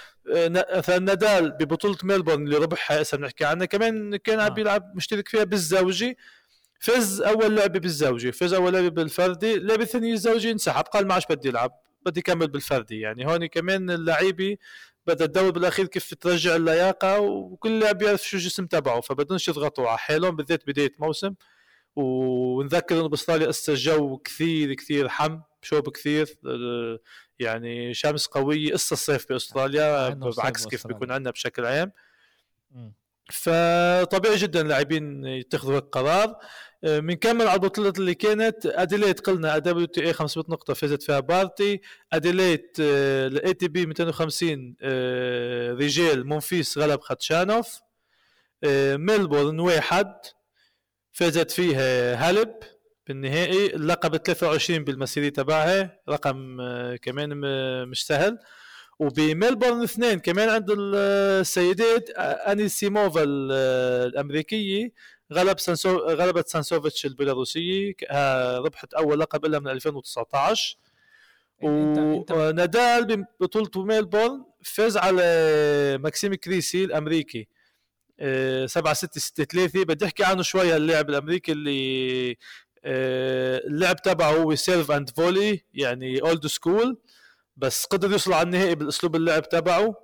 مثلا نادال ببطولة ميلبورن اللي ربحها هسه بنحكي عنها كمان كان عم آه. بيلعب مشترك فيها بالزوجي. فاز أول لعبة بالزوجي فاز أول لعبة بالفردي اللعبه الثانية الزوجي انسحب قال ما عادش بدي ألعب بدي أكمل بالفردي يعني هون كمان اللعيبة بدها تدور بالأخير كيف ترجع اللياقة وكل لاعب يعرف شو الجسم تبعه فبدهمش يضغطوا على حالهم بالذات بداية موسم. ونذكر إنه بأستراليا هسه الجو كثير كثير حم وشوب كثير يعني شمس قوية قصة الصيف بأستراليا بعكس كيف بيكون عندنا بشكل عام. فطبيعي جدا اللاعبين يتخذوا القرار بنكمل على البطولات اللي كانت أديلايد قلنا WTA 500 نقطة فازت فيها بارتي أديلايد ال ATP 250 رجال مونفيس غلب خاتشانوف ميلبورن واحد فازت فيه هاليب بالنهائي اللقب 23 بالمسيرة تبعها رقم آه، كمان مش سهل. وبملبورن اثنين كمان عند السيدات آه، انيسيموفا آه، الأمريكية غلب ساسنو غلبت ساسنوفيتش البيلاروسيه ربحت أول لقب لها من 2019 ونادال ببطوله ميلبورن فاز على ماكسيم كريسي الأمريكي. 7 6 6 3 بدي أحكي عنه شوية اللاعب الأمريكي اللي آه، اللعب تبعه هو serve and volley يعني old school بس قدر يوصل على النهائي بالأسلوب اللعب تبعه.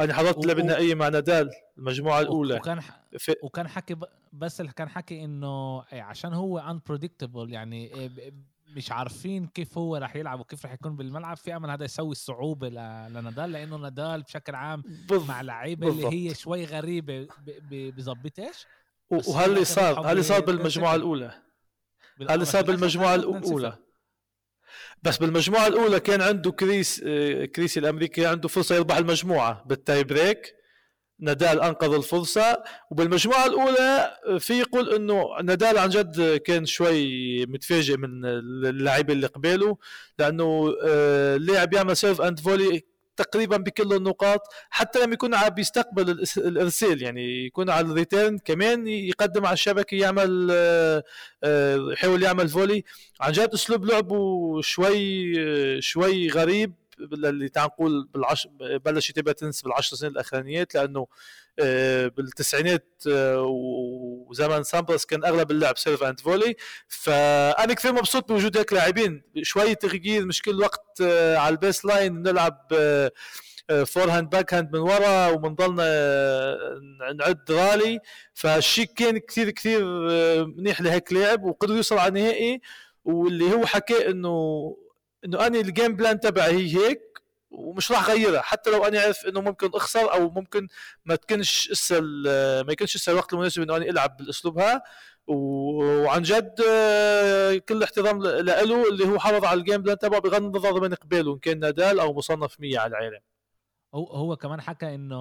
أنا حضرت اللعبة النهائية مع نادال المجموعة الأولى. وكان ف... وكان حكي بس اللي كان حكي إنه إيه، عشان هو unpredictable يعني إيه، مش عارفين كيف هو راح يلعب وكيف راح يكون بالملعب في أمل هذا يسوي الصعوبه لنادال لأنه نادال بشكل عام بالضبط. مع لعيبه اللي هي شوي غريبة بظبطش وهل اللي صار هل اللي صار بالمجموعة الأولى؟ هل اللي صار بالمجموعة الأولى؟ بس بالمجموعة الأولى كان عنده كريس آه، كريسي الأمريكي عنده فرصة يربح المجموعة بال tie break. نادال أنقذ الفرصة. وبالمجموعة الأولى في يقول إنه نادال عن جد كان شوي متفاجئ من اللاعبين اللي قباله لأنه آه، اللاعب يعمل serve and volley تقريبا بكل النقاط حتى لما يكون عم بيستقبل الإرسال يعني يكون على ال return كمان يقدم على الشبكة يعمل آه، آه، يحاول يعمل volley. عن جد أسلوب لعبه شوي شوي غريب. اللي تعال نقول بالعش بلشت تبقى تنس بالعشر سنين الأخرانيات لأنه آه، بالتسعينات آه، وزمن سامبرس كان أغلب اللعب serve and volley. فأنا كثير مبسوط بوجود هيك لاعبين. شوي تغيير مش كل وقت آه، على ال baseline نلعب forehand backhand من ورا وبنضلنا نعد رالي. فالشيء كان كثير كثير منيح لهيك لعب وقدر يوصل على النهائي واللي هو حكى إنه إنه أنا ال game plan تبعي هي هيك ومش راح أغيرها. حتى لو أنا عارف إنه ممكن أخسر أو ممكن ما تكونش إسا ما يكونش إسا الوقت المناسب إنه أنا ألعب بالاسلوب ها وعن جد آه، كل احترام له اللي هو حافظ على ال game plan تبعه بغض النظر من قباله إن كان نادال أو مصنف 100 على العالم. هو هو كمان حكى إنه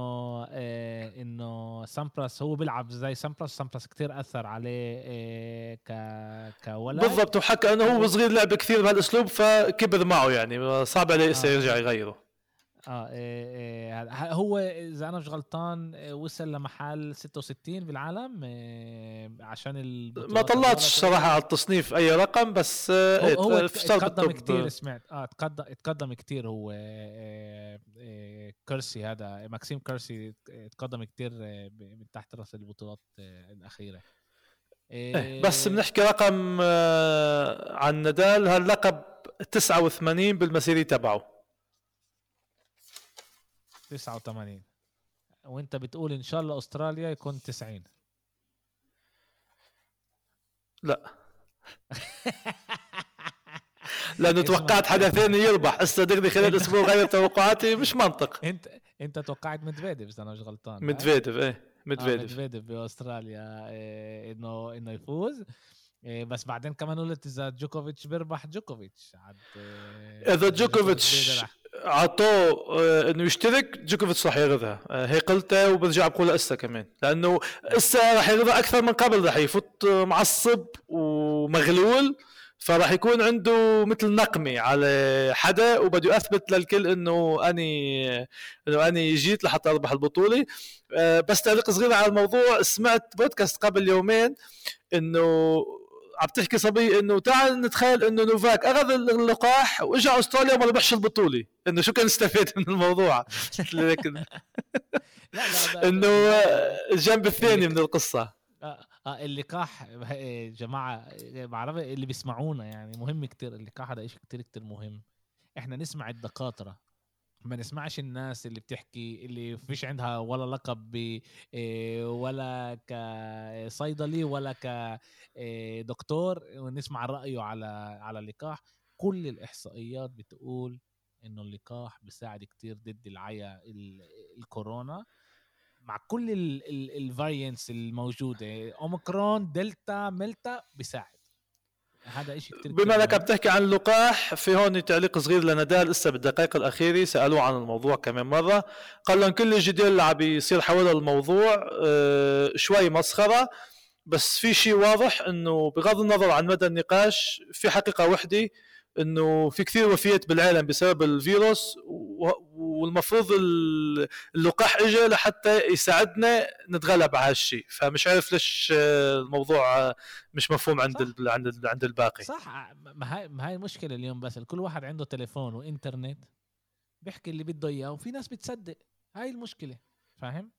آه إنه سامبراس هو بيلعب زي سامبراس سامبراس كثير أثر عليه آه ك كولد بالضبط وحكى إنه هو صغير لعب كثير بهالأسلوب فكبر معه يعني صعب عليه آه. يرجع يغيره آه إيه إيه هو إذا أنا مش غلطان آه، وصل لمحل 66 بالعالم إيه عشان ما طلعتش صراحة على التصنيف أي رقم بس آه، هو, هو إيه، تقدم كثير سمعت. آه تقدم تقدم كثير هو إيه كرسي هذا. ماكسيم كرسي تقدم كثير آه، من تحت رأس البطولات الأخيرة. إيه بس بنحكي رقم عن نادال. هاللقب 89 بالمسيري تبعه. 89 وانت بتقول إن شاء الله أستراليا يكون 90 لا. لأنه توقعت حدا ثاني يربح. هسه دغري خلال [LAUGHS] أسبوع غير توقعاتي مش منطق. أنت أنت توقعت مدفيديف إذا أنا مش غلطان مدفيديف إيه آه، مدفيديف مدفيديف بأستراليا إيه إنه إنه يفوز. بس بعدين كمان قلت إذا جوكوفيتش بيربح جوكوفيتش. عاد إيه إذا جوكوفيتش عطوه آه، إنه يشترك جوكوفيتش راح ياخذها. آه، هي قلتها وبرجع بقولها إسا كمان. لأنه إسا راح ياخذها أكثر من قبل راح يفوت معصب ومغلول فراح يكون عنده مثل نقمة على حدا وبده اثبت للكل إنه أني إنه أني جيت لحتى أربح البطولة. آه، بس تعليق صغير على الموضوع سمعت بودكاست قبل يومين إنه عم تحكي صبي إنه تعال نتخيل إنه نوفاك أخذ اللقاح واجى أستراليا وما ربحش البطولة. إنه شو كان استفاد من الموضوع؟ لكن [LAUGHS] إنه الجنب الثاني من القصة. آه, آه اللقاح جماعة بعرف اللي بيسمعونا يعني مهم كتير. اللقاح هذا شيء كتير كتير مهم. إحنا نسمع الدكاترة. ما نسمعش الناس اللي بتحكي اللي فيش عندها ولا لقب ب آه، ولا كصيدلي ولا كدكتور آه، ونسمع رأيه على على اللقاح. كل الإحصائيات بتقول إنه اللقاح بيساعد كتير ضد العيا الكورونا مع كل ال variants الموجودة. أوميكرون دلتا ميلتا بيساعد. هذا شيء كثير بما إنك بتحكي عن اللقاح في هون تعليق صغير لنادال لسه بالدقائق الأخيرة سألوه عن الموضوع كمان مرة. قال لهم كل الجدال اللي عم بيصير حول الموضوع آه، شوي مسخرة بس في شيء واضح إنه بغض النظر عن مدى النقاش في حقيقة وحدة إنه في كثير وفيات بالعالم بسبب الفيروس والمفروض اللقاح اجى لحتى يساعدنا نتغلب على هالشيء. فمش عارف ليش الموضوع مش مفهوم عند ال عند ال عند الباقي. صح. ما هاي ما هي المشكلة اليوم بس. كل واحد عنده تليفون وإنترنت بيحكي اللي بده إياه وفي ناس بتصدق. هاي المشكلة. فاهم؟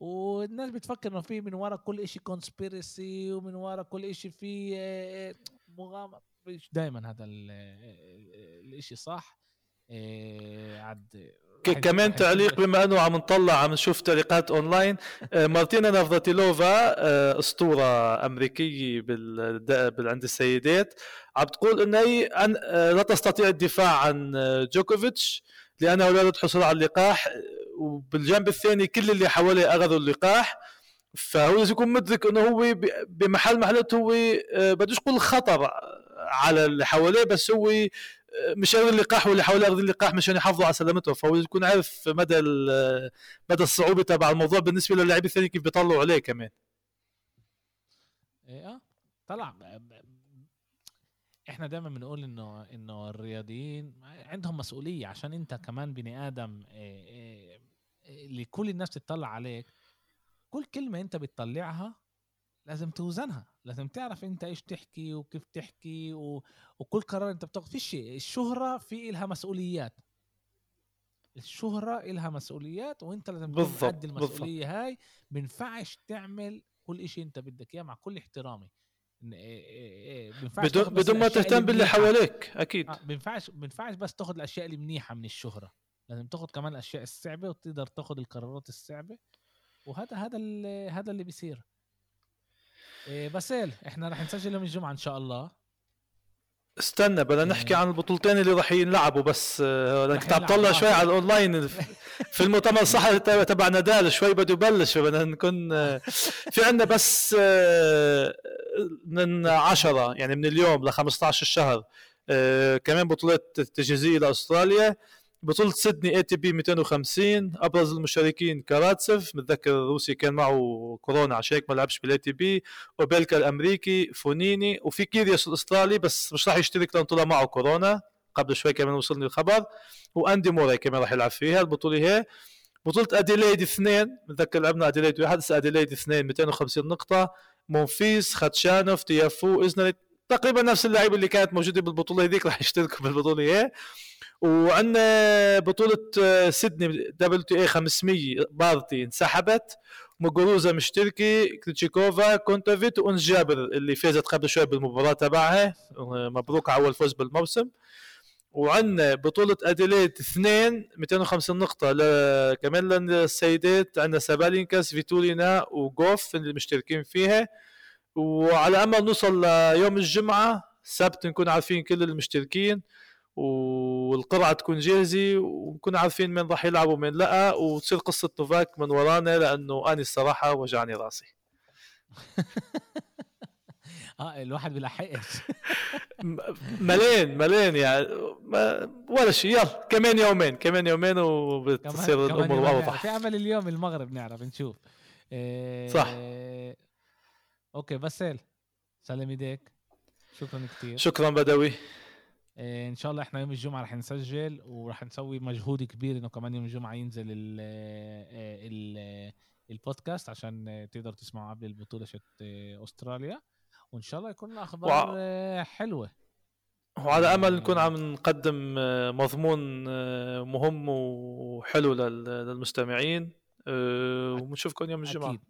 والناس بتفكر إنه في من ورا كل شيء conspiracy ومن ورا كل شيء في آه، مؤامرة. مش دائما هذا الإشي صح. إيه عد كمان تعليق بما أنه عم نطلع عم نشوف تعليقات أونلاين. آه، مارتينا نافراتيلوفا آه، أسطورة أمريكية بال... عند السيدات. عم تقول إنه هي آه، لا تستطيع الدفاع عن جوكوفيتش لأنه لا تحصل على اللقاح. وبالجنب الثاني كل اللي حواليه أخذوا اللقاح. فهو لازم يكون مدرك إنه هو بمحل محلته هو بدوش يقول خطر على اللي حواليه بس هو آه، مش اخذ اللقاح واللي حواليه اخذ اللقاح مشان يحافظوا على سلامته. فهو يكون عارف مدى مدى الصعوبة تبع الموضوع بالنسبة للاعبين الثانيين كيف بيطلعوا عليه كمان. إيه طلع إحنا دائما بنقول إنه إنه الرياضيين عندهم مسؤولية عشان أنت كمان بني آدم إيه إيه اللي كل الناس تطلع عليك كل كلمة انت بتطلعها لازم توزنها لازم تعرف انت إيش تحكي وكيف تحكي و... وكل قرار انت بتاخذ فيش الشهرة في إلها مسؤوليات. الشهرة إلها مسؤوليات وانت لازم بالضبط، تؤدي المسؤولية هاي. بينفعش تعمل كل إشي انت بدك إياه مع كل احترامي. إيه- إيه- إيه، بدون بدون ما تهتم باللي. حواليك أكيد. آه، بينفعش بينفعش بس تاخد الأشياء المنيحه من الشهرة. لازم تاخد كمان الأشياء الصعبة وتقدر تاخد القرارات الصعبة. وهذا هذا اللي هذا اللي بيصير. إيه باسيل إحنا رح نسجل يوم الجمعة إن شاء الله. استنى بدنا نحكي إيه. عن البطولتين اللي راح ينلعبوا بس آه، لأنك رح ينلعبوا، تطلع. شوي على الأونلاين. في المؤتمر الصحفي تبع- نادال شوي بده يبلش. بدنا نكون آه، في عندنا بس آه، من 10 يعني من اليوم ل 15 الشهر كمان بطولات تجهيزيه لأستراليا. بطولة سيدني ATP 250 أبرز المشاركين كاراتسف متذكر الروسي كان معه كورونا عشان هيك ما لعبش بال ATP أوبيلكا الأمريكي فونييني وفي كيريوس الأسترالي بس مش راح يشترك لأن طلع معه كورونا قبل شوي كمان وصلني الخبر وأندي موراي كمان راح يلعب فيها البطولة هي. بطولة اديلايد اثنين متذكر لعبنا اديلايد واحد هسه اديلايد اثنين 250 نقطة. مونفيس خاتشانوف تيافو ازنر تقريبا نفس اللعيبة اللي كانت موجودة بالبطولة هذيك راح يشتركوا بالبطولة هي. وعندنا بطولة آه، سيدني WTA 500 بارتي انسحبت. موغوروزا مشتركة كريتشيكوفا كونتافيت وأنس جابر اللي فازت قبل شوي بالمباراة تبعها. آه، مبروك على أول فوز بالموسم. وعندنا بطولة أديليد اثنين 250 نقطة. كمان للسيدات عندنا سابالينكا سفيتولينا وجوف اللي مشتركين فيها. وعلى أمل نوصل ليوم الجمعة السبت نكون عارفين كل المشتركين. والقرعة تكون جاهزة ونكون عارفين مين راح يلعب ومين لا وتصير قصة نوفاك من ورانا لأنه أنا الصراحة وجعني راسي. [LAUGHS] آه الواحد بيلحقش ملين ملين يعني ما ولا شيء يلا كمان يومين كمان يومين وبتصير يومين. أوضح في أمل اليوم المغرب نعرف نشوف. إيه صح. okay باسيل سلم إيديك. شكرا كثير شكرا بدوي. إن شاء الله إحنا يوم الجمعة رح نسجل ورح نسوي مجهود كبير إنه كمان يوم الجمعة ينزل ال ال البودكاست عشان تقدر تسمعوا قبل البطولة شت أستراليا. وإن شاء الله يكون أخبار وع- آه، حلوة. وعلى أمل نكون عم نقدم آه، مضمون آه، مهم وحلو لل- للمستمعين. آه، ونشوفكم يوم الجمعة. أكيد.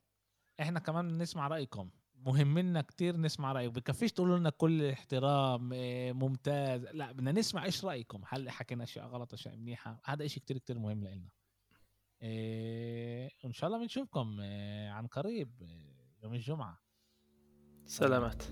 إحنا كمان نسمع رأيكم. مهم لنا كتير نسمع رايكم بكفيش تقولوا لنا كل احترام إيه، ممتاز. لا بدنا نسمع إيش رأيكم. هل حكينا أشياء غلط أشياء منيحة؟ هذا إشي كتير كتير مهم لنا إيه وان شاء الله بنشوفكم إيه عن قريب يوم الجمعة. سلامات.